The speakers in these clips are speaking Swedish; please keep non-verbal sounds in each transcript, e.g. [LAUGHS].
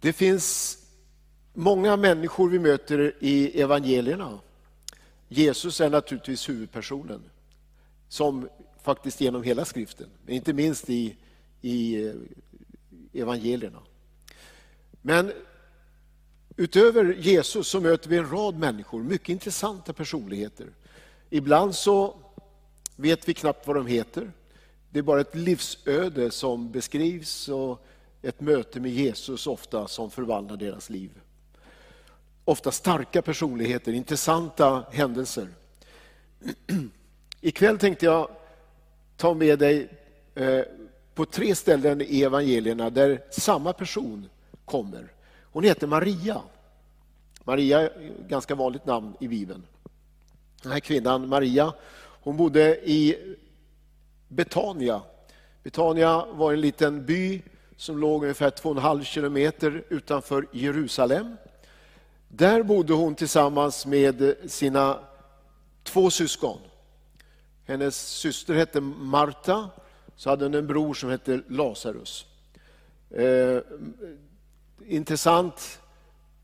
Det finns många människor vi möter i evangelierna. Jesus är naturligtvis huvudpersonen, som faktiskt genom hela skriften, inte minst i, i eh, evangelierna. Men utöver Jesus så möter vi en rad människor, mycket intressanta personligheter. Ibland så vet vi knappt vad de heter. Det är bara ett livsöde som beskrivs och ett möte med Jesus ofta som förvandlar deras liv. Ofta starka personligheter, intressanta händelser. Ikväll tänkte jag ta med dig eh, på tre ställen i evangelierna där samma person kommer. Hon heter Maria. Maria är ett ganska vanligt namn i Bibeln. Den här kvinnan, Maria, hon bodde i Betania. Betania var en liten by som låg ungefär 2,5 kilometer utanför Jerusalem. Där bodde hon tillsammans med sina två syskon. Hennes syster hette Marta, så hade hon en bror som hette Lazarus. Eh, intressant,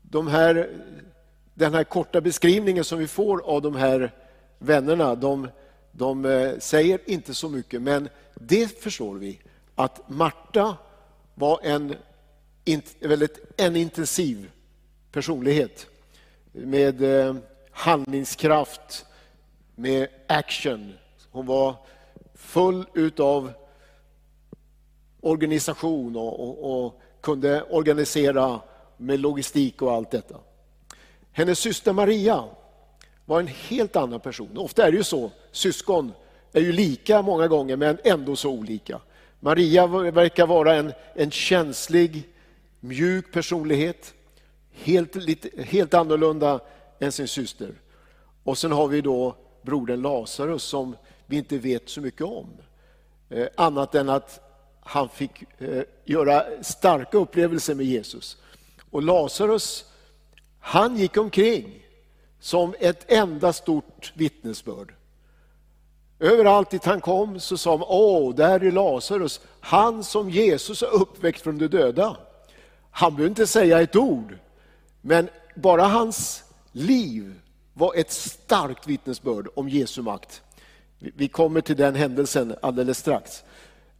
de här, den här korta beskrivningen som vi får av de här vännerna, de, de eh, säger inte så mycket, men det förstår vi att Marta var en, väldigt, en intensiv personlighet med eh, handlingskraft, med action. Hon var full utav organisation och, och, och, kunde organisera med logistik och allt detta. Hennes syster Maria var en helt annan person. Ofta är det ju så, syskon är ju lika många gånger men ändå så olika. Maria verkar vara en, en känslig, mjuk personlighet. Helt, lite, helt annorlunda än sin syster. Och sen har vi då brodern Lazarus som vi inte vet så mycket om. Eh, annat än att han fick eh, göra starka upplevelser med Jesus. Och Lazarus, han gick omkring som ett enda stort vittnesbörd. Överallt dit han kom så sa man, åh, där är Lazarus, han som Jesus har uppväckt från de döda. Han behöver inte säga ett ord, men bara hans liv var ett starkt vittnesbörd om Jesu makt. Vi kommer till den händelsen alldeles strax.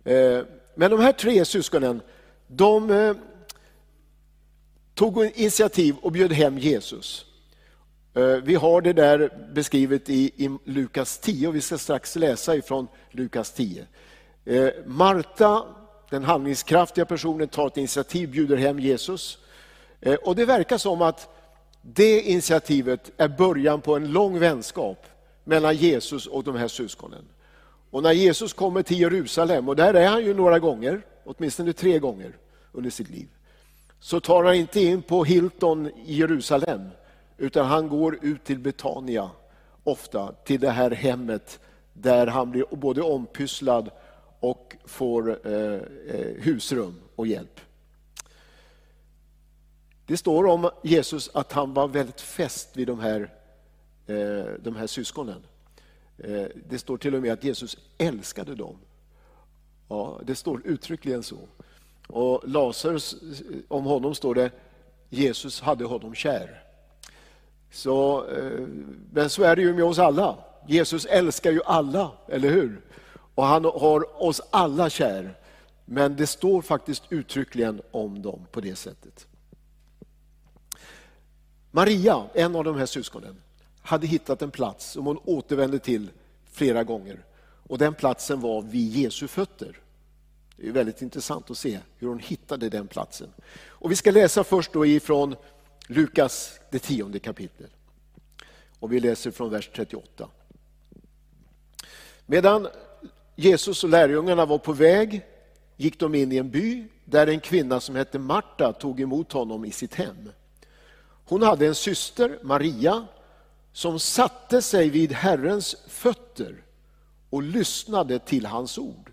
Eh, men de här tre syskonen, de eh, tog initiativ och bjöd hem Jesus. Eh, vi har det där beskrivet i, i Lukas 10 och vi ska strax läsa ifrån Lukas 10. Eh, Marta, den handlingskraftiga personen, tar ett initiativ, bjuder hem Jesus. Eh, och det verkar som att det initiativet är början på en lång vänskap mellan Jesus och de här syskonen. Och när Jesus kommer till Jerusalem, och där är han ju några gånger, åtminstone tre gånger under sitt liv, så tar han inte in på Hilton i Jerusalem, utan han går ut till Betania, ofta till det här hemmet där han blir både ompysslad och får eh, eh, husrum och hjälp. Det står om Jesus att han var väldigt fäst vid de här, eh, de här syskonen. Eh, det står till och med att Jesus älskade dem. Ja, det står uttryckligen så. Och Lazarus, eh, om honom står det Jesus hade honom kär. Så, eh, men så är det ju med oss alla. Jesus älskar ju alla, eller hur? Och han har oss alla kär. Men det står faktiskt uttryckligen om dem på det sättet. Maria, en av de här syskonen, hade hittat en plats som hon återvände till flera gånger. Och den platsen var vid Jesu fötter. Det är väldigt intressant att se hur hon hittade den platsen. Och vi ska läsa först då ifrån Lukas, det tionde kapitlet. Och vi läser från vers 38. Medan Jesus och lärjungarna var på väg gick de in i en by där en kvinna som hette Marta tog emot honom i sitt hem. Hon hade en syster, Maria, som satte sig vid Herrens fötter och lyssnade till hans ord.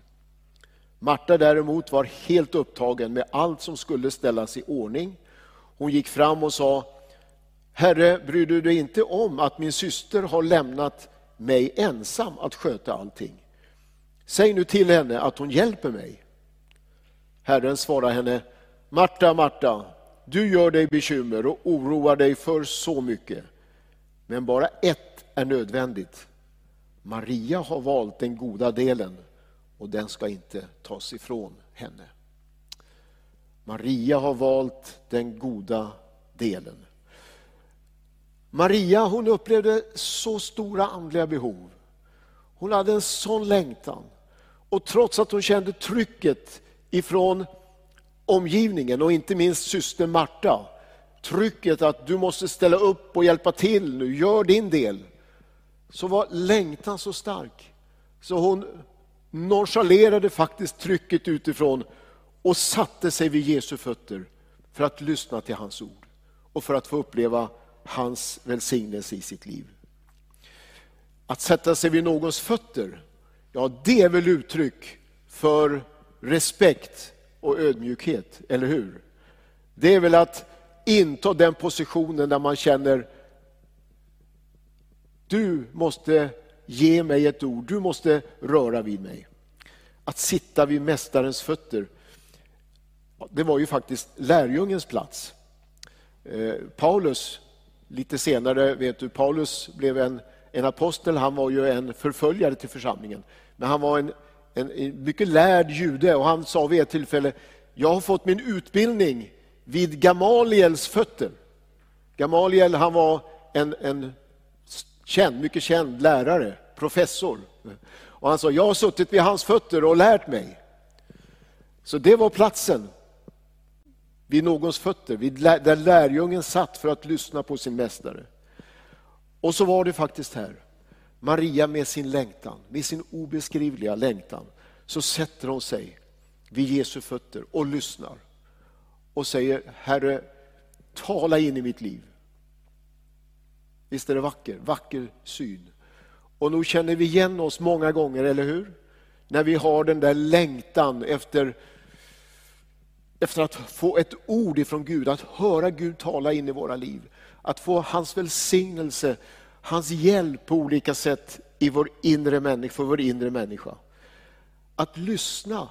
Marta däremot var helt upptagen med allt som skulle ställas i ordning. Hon gick fram och sa, Herre, bryr du dig inte om att min syster har lämnat mig ensam att sköta allting? Säg nu till henne att hon hjälper mig. Herren svarade henne, Marta, Marta, du gör dig bekymmer och oroar dig för så mycket. Men bara ett är nödvändigt. Maria har valt den goda delen och den ska inte tas ifrån henne. Maria har valt den goda delen. Maria hon upplevde så stora andliga behov. Hon hade en sån längtan. Och trots att hon kände trycket ifrån omgivningen och inte minst syster Marta, trycket att du måste ställa upp och hjälpa till nu, gör din del. Så var längtan så stark. Så hon nonchalerade faktiskt trycket utifrån och satte sig vid Jesu fötter för att lyssna till hans ord och för att få uppleva hans välsignelse i sitt liv. Att sätta sig vid någons fötter, ja det är väl uttryck för respekt och ödmjukhet, eller hur? Det är väl att inta den positionen där man känner du måste ge mig ett ord, du måste röra vid mig. Att sitta vid Mästarens fötter, det var ju faktiskt lärjungens plats. Eh, Paulus, lite senare, vet du, Paulus blev en, en apostel, han var ju en förföljare till församlingen. Men han var en, en, en mycket lärd jude och han sa vid ett tillfälle, jag har fått min utbildning vid Gamaliels fötter. Gamaliel han var en, en känd, mycket känd lärare, professor. Och han sa, jag har suttit vid hans fötter och lärt mig. Så det var platsen vid någons fötter, vid där lärjungen satt för att lyssna på sin mästare. Och så var det faktiskt här. Maria med sin längtan, med sin obeskrivliga längtan, så sätter hon sig vid Jesu fötter och lyssnar. Och säger, Herre, tala in i mitt liv. Visst är det vacker, vacker syn. Och nog känner vi igen oss många gånger, eller hur? När vi har den där längtan efter efter att få ett ord ifrån Gud, att höra Gud tala in i våra liv. Att få hans välsignelse, hans hjälp på olika sätt i vår inre människa, för vår inre människa. Att lyssna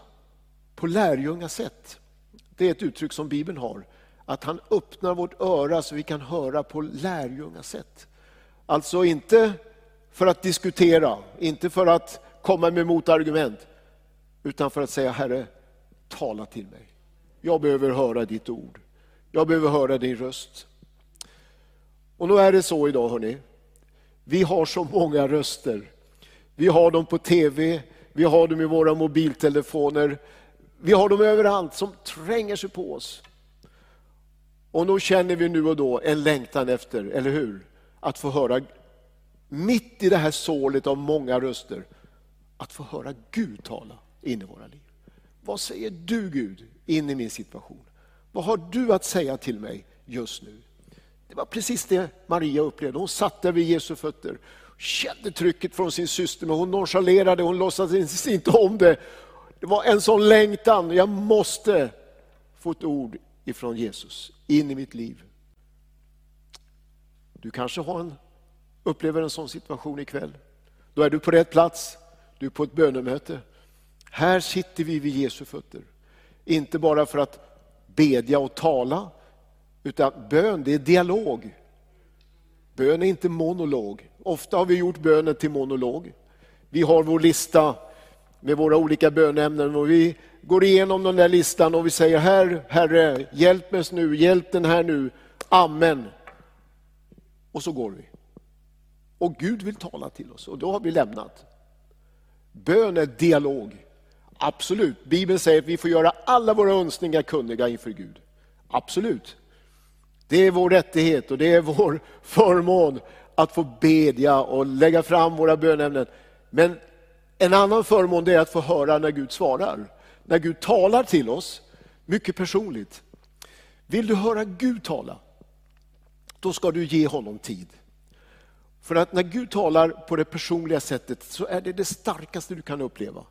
på lärjungasätt, det är ett uttryck som Bibeln har. Att han öppnar vårt öra så vi kan höra på lärjungasätt. Alltså inte för att diskutera, inte för att komma med motargument, utan för att säga Herre, tala till mig. Jag behöver höra ditt ord. Jag behöver höra din röst. Och nu är det så idag hörni. Vi har så många röster. Vi har dem på tv, vi har dem i våra mobiltelefoner. Vi har dem överallt som tränger sig på oss. Och nog känner vi nu och då en längtan efter, eller hur? Att få höra, mitt i det här sålet av många röster, att få höra Gud tala in i våra liv. Vad säger du Gud in i min situation? Vad har du att säga till mig just nu? Det var precis det Maria upplevde. Hon satt där vid Jesu fötter, kände trycket från sin syster, men hon nonchalerade, hon låtsades [LAUGHS] inte om det. Det var en sån längtan, jag måste få ett ord ifrån Jesus in i mitt liv. Du kanske har en, upplever en sån situation ikväll. Då är du på rätt plats, du är på ett bönemöte. Här sitter vi vid Jesu fötter. Inte bara för att bedja och tala, utan bön det är dialog. Bön är inte monolog. Ofta har vi gjort bönen till monolog. Vi har vår lista med våra olika bönämnen och vi går igenom den där listan och vi säger här, Herre, hjälp oss nu, hjälp den här nu, Amen. Och så går vi. Och Gud vill tala till oss och då har vi lämnat. Bön är dialog. Absolut, Bibeln säger att vi får göra alla våra önskningar kunniga inför Gud. Absolut. Det är vår rättighet och det är vår [LAUGHS] förmån att få bedja och lägga fram våra bönämnen. Men en annan förmån är att få höra när Gud svarar. När Gud talar till oss, mycket personligt. Vill du höra Gud tala? Då ska du ge honom tid. För att när Gud talar på det personliga sättet så är det det starkaste du kan uppleva.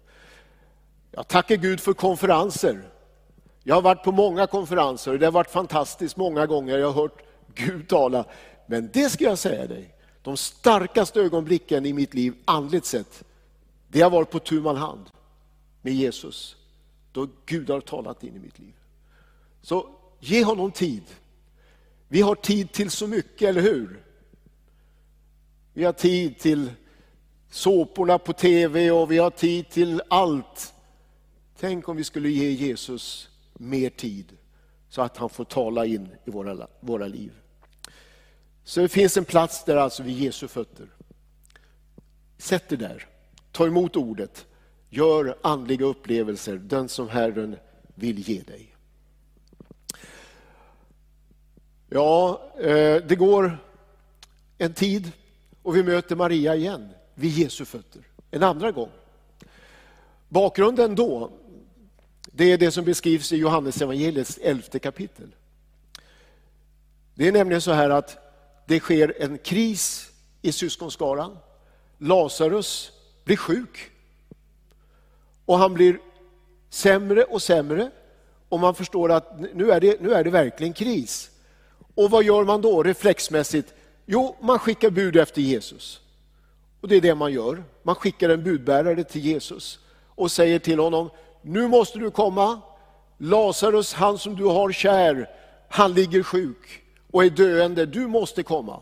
Jag tackar Gud för konferenser. Jag har varit på många konferenser och det har varit fantastiskt många gånger. Jag har hört Gud tala. Men det ska jag säga dig, de starkaste ögonblicken i mitt liv andligt sett, det har varit på tu man hand med Jesus. Då Gud har talat in i mitt liv. Så ge honom tid. Vi har tid till så mycket, eller hur? Vi har tid till såporna på tv och vi har tid till allt. Tänk om vi skulle ge Jesus mer tid så att han får tala in i våra, våra liv. Så det finns en plats där alltså vid Jesu fötter. Sätt dig där, ta emot ordet, gör andliga upplevelser, den som Herren vill ge dig. Ja, eh, det går en tid och vi möter Maria igen vid Jesu fötter, en andra gång. Bakgrunden då, det är det som beskrivs i Johannes evangeliets elfte kapitel. Det är nämligen så här att det sker en kris i syskonskaran. Lazarus blir sjuk och han blir sämre och sämre och man förstår att nu är det, nu är det verkligen kris. Och vad gör man då reflexmässigt? Jo, man skickar bud efter Jesus. Och det är det man gör. Man skickar en budbärare till Jesus och säger till honom, nu måste du komma. Lazarus, han som du har kär, han ligger sjuk och är döende, du måste komma.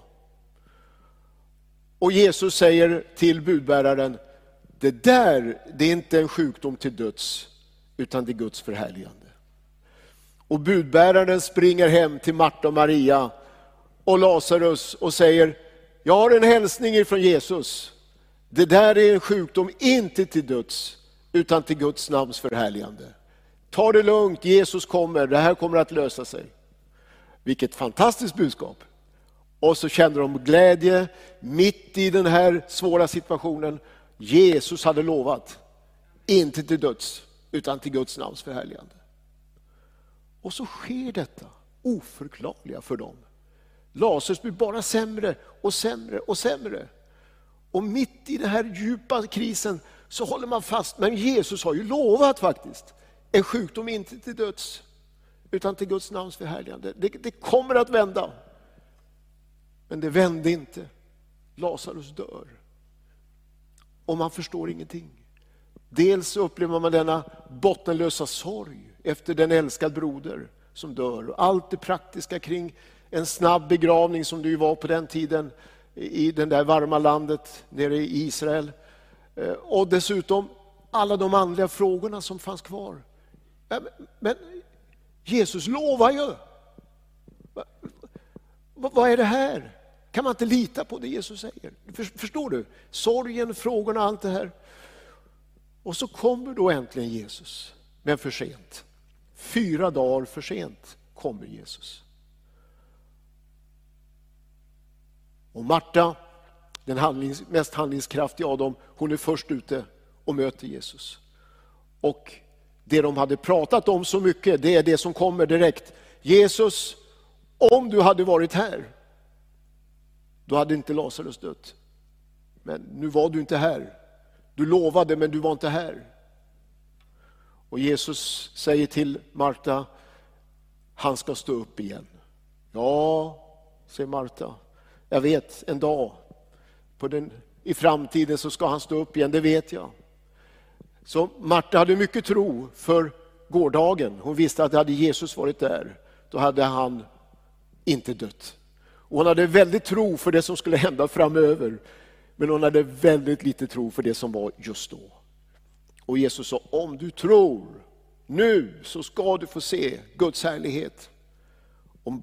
Och Jesus säger till budbäraren, det där det är inte en sjukdom till döds, utan det är Guds förhärligande. Och budbäraren springer hem till Marta och Maria och Lazarus och säger, jag har en hälsning ifrån Jesus. Det där är en sjukdom inte till döds, utan till Guds namns förhärligande. Ta det lugnt, Jesus kommer, det här kommer att lösa sig. Vilket fantastiskt budskap. Och så kände de glädje mitt i den här svåra situationen. Jesus hade lovat, inte till döds, utan till Guds namns förhärligande. Och så sker detta oförklarliga för dem. Lasers blir bara sämre och sämre och sämre. Och mitt i den här djupa krisen så håller man fast, men Jesus har ju lovat faktiskt, en sjukdom inte till döds, utan till Guds namns förhärligande. Det, det kommer att vända. Men det vände inte. Lazarus dör. Och man förstår ingenting. Dels upplever man denna bottenlösa sorg efter den älskad broder som dör. och Allt det praktiska kring en snabb begravning som det ju var på den tiden i det där varma landet nere i Israel. Eh, och dessutom alla de andliga frågorna som fanns kvar. Men Jesus lovar ju. Vad är det här? Kan man inte lita på det Jesus säger? Förstår du? Sorgen, frågorna, allt det här. Och så kommer då äntligen Jesus, men för sent. Fyra dagar för sent kommer Jesus. Och Marta, den handlings, mest handlingskraftiga av dem, hon är först ute och möter Jesus. Och det de hade pratat om så mycket, det är det som kommer direkt. Jesus, om du hade varit här, då hade inte Lazarus dött. Men nu var du inte här. Du lovade, men du var inte här. Och Jesus säger till Marta, han ska stå upp igen. Ja, säger Marta, jag vet, en dag den, i framtiden så ska han stå upp igen, det vet jag. Så Marta hade mycket tro för gårdagen. Hon visste att hade Jesus varit där, då hade han inte dött. Och hon hade väldigt tro för det som skulle hända framöver. Men hon hade väldigt lite tro för det som var just då. Och Jesus sa, om du tror nu så ska du få se Guds härlighet. Och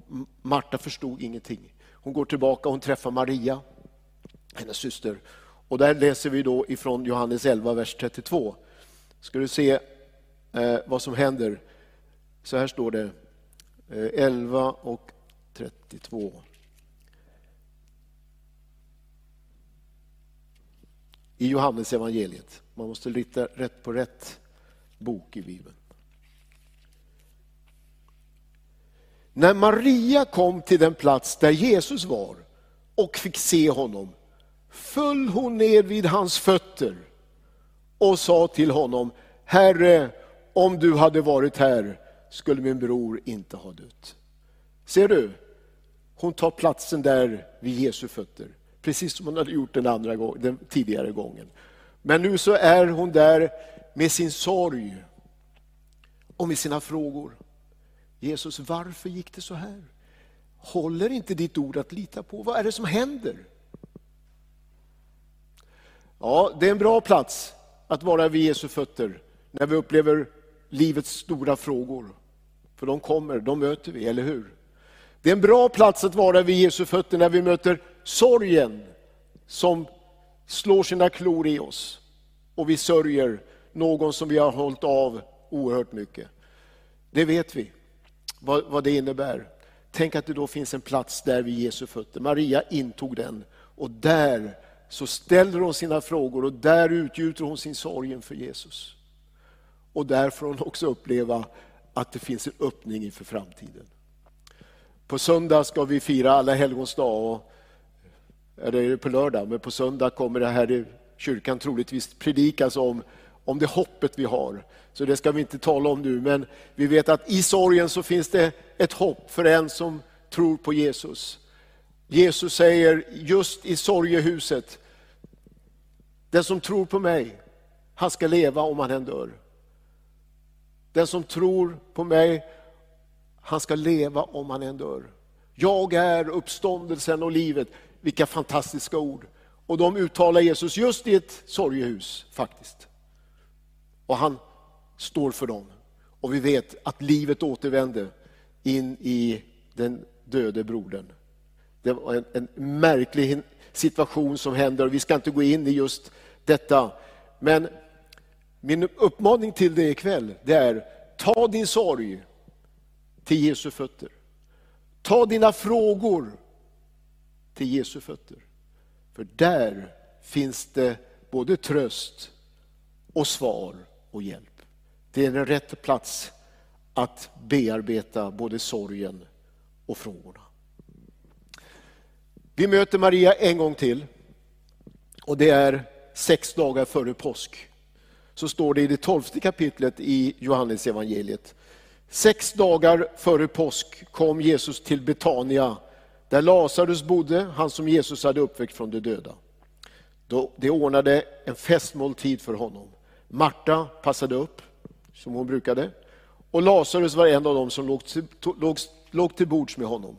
Marta förstod ingenting. Hon går tillbaka och hon träffar Maria, hennes syster. Och där läser vi då ifrån Johannes 11, vers 32. Ska du se eh, vad som händer. Så här står det, eh, 11 och 32. i Johannes evangeliet. Man måste lita rätt på rätt bok i Bibeln. När Maria kom till den plats där Jesus var och fick se honom föll hon ner vid hans fötter och sa till honom, Herre, om du hade varit här skulle min bror inte ha dött. Ser du? Hon tar platsen där vid Jesu fötter precis som hon hade gjort den, andra gång, den tidigare gången. Men nu så är hon där med sin sorg och med sina frågor. Jesus, varför gick det så här? Håller inte ditt ord att lita på? Vad är det som händer? Ja, det är en bra plats att vara vid Jesu fötter när vi upplever livets stora frågor. För de kommer, de möter vi, eller hur? Det är en bra plats att vara vid Jesu fötter när vi möter sorgen som slår sina klor i oss och vi sörjer någon som vi har hållit av oerhört mycket. Det vet vi, vad, vad det innebär. Tänk att det då finns en plats där vid Jesu fötter. Maria intog den och där så ställer hon sina frågor och där utgjuter hon sin sorg inför Jesus. Och där får hon också uppleva att det finns en öppning inför framtiden. På söndag ska vi fira alla helgons dag, eller är det på lördag, men på söndag kommer det här i kyrkan troligtvis predikas om, om det hoppet vi har. Så det ska vi inte tala om nu, men vi vet att i sorgen så finns det ett hopp för en som tror på Jesus. Jesus säger just i sorgehuset, den som tror på mig, han ska leva om han än dör. Den som tror på mig, han ska leva om han än dör. Jag är uppståndelsen och livet. Vilka fantastiska ord. Och de uttalar Jesus just i ett sorgehus faktiskt. Och han står för dem. Och vi vet att livet återvände in i den döde brodern. Det var en, en märklig situation som händer och vi ska inte gå in i just detta. Men min uppmaning till dig ikväll det är, ta din sorg till Jesu fötter. Ta dina frågor till Jesu fötter. För där finns det både tröst och svar och hjälp. Det är en rätt plats att bearbeta både sorgen och frågorna. Vi möter Maria en gång till och det är sex dagar före påsk. Så står det i det tolfte kapitlet i Johannes evangeliet. Sex dagar före påsk kom Jesus till Betania där Lazarus bodde, han som Jesus hade uppväckt från de döda. De ordnade en festmåltid för honom. Marta passade upp, som hon brukade, och Lazarus var en av dem som låg till, låg, låg till bords med honom.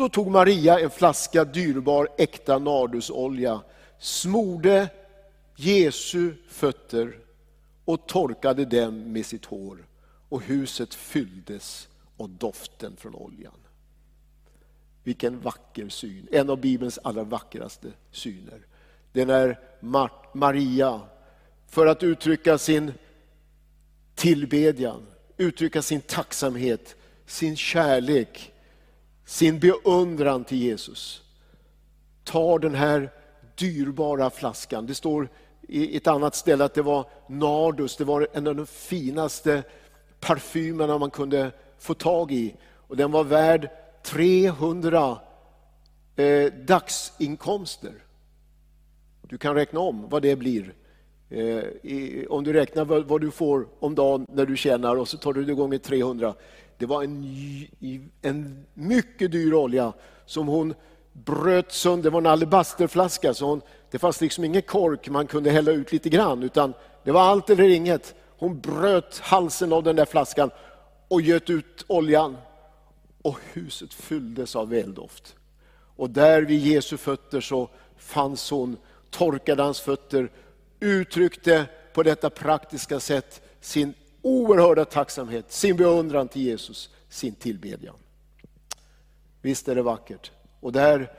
Då tog Maria en flaska dyrbar äkta nardusolja, smorde Jesu fötter och torkade dem med sitt hår och huset fylldes av doften från oljan. Vilken vacker syn, en av Bibelns allra vackraste syner. Det är när Maria, för att uttrycka sin tillbedjan, uttrycka sin tacksamhet, sin kärlek, sin beundran till Jesus, tar den här dyrbara flaskan. Det står i ett annat ställe att det var nardus, det var en av de finaste parfymerna man kunde få tag i. Och den var värd 300 eh, dagsinkomster. Du kan räkna om vad det blir. Eh, i, om du räknar vad, vad, du får om dagen när du tjänar och så tar du det gånger 300. Det var en, en mycket dyr olja som hon bröt sönder. Det var en alabasterflaska, så hon, det fanns liksom ingen kork man kunde hälla ut lite grann, utan det var allt eller inget. Hon bröt halsen av den där flaskan och göt ut oljan. Och huset fylldes av väldoft. Och där vid Jesu fötter så fanns hon, torkade hans fötter, uttryckte på detta praktiska sätt sin oerhörda tacksamhet, sin beundran till Jesus, sin tillbedjan. Visst är det vackert? Och där,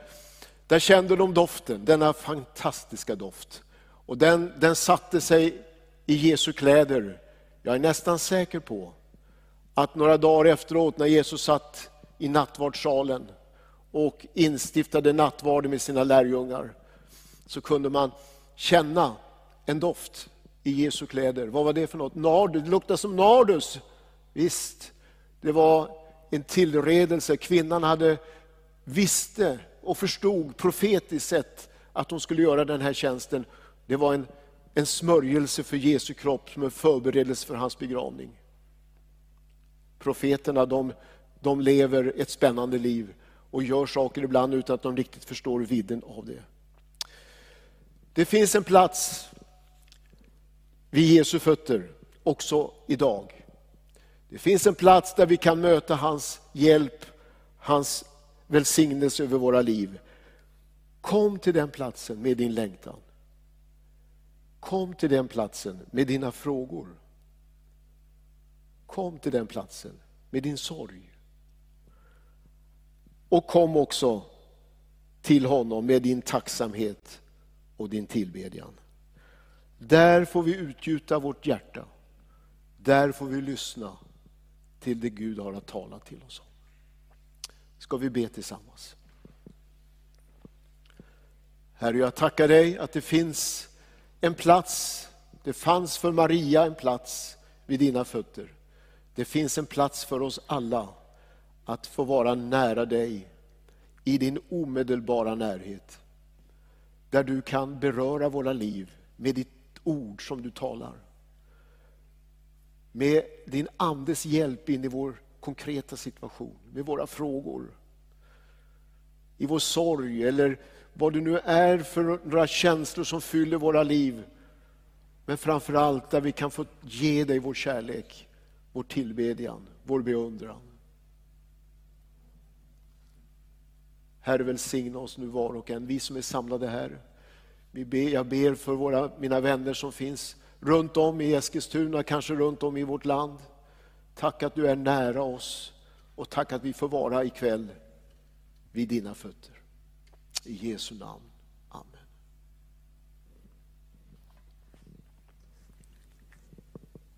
där kände de doften, denna fantastiska doft. Och den, den satte sig i Jesu kläder. Jag är nästan säker på att några dagar efteråt när Jesus satt i nattvardssalen och instiftade nattvarden med sina lärjungar så kunde man känna en doft i Jesu kläder. Vad var det för något? Nardus, det luktade som nardus. Visst, det var en tillredelse. Kvinnan hade visste och förstod profetiskt sett att hon skulle göra den här tjänsten. Det var en, en smörjelse för Jesu kropp som en förberedelse för hans begravning. Profeterna de, de lever ett spännande liv och gör saker ibland utan att de riktigt förstår vidden av det. Det finns en plats vid Jesu fötter också idag. Det finns en plats där vi kan möta hans hjälp, hans välsignelse över våra liv. Kom till den platsen med din längtan. Kom till den platsen med dina frågor. Kom till den platsen med din sorg. Och kom också till honom med din tacksamhet och din tillbedjan. Där får vi utgjuta vårt hjärta. Där får vi lyssna till det Gud har att tala till oss om. Ska vi be tillsammans? Herre, jag tackar dig att det finns en plats, det fanns för Maria en plats vid dina fötter. Det finns en plats för oss alla att få vara nära dig i din omedelbara närhet. Där du kan beröra våra liv med ditt ord som du talar. Med din andes hjälp in i vår konkreta situation, med våra frågor. I vår sorg eller vad det nu är för några känslor som fyller våra liv. Men framför allt där vi kan få ge dig vår kärlek, vår tillbedjan, vår beundran. Herre välsigna oss nu var och en, vi som är samlade här. Vi ber, jag ber för våra, mina vänner som finns runt om i Eskilstuna, kanske runt om i vårt land. Tack att du är nära oss och tack att vi får vara ikväll vid dina fötter. I Jesu namn.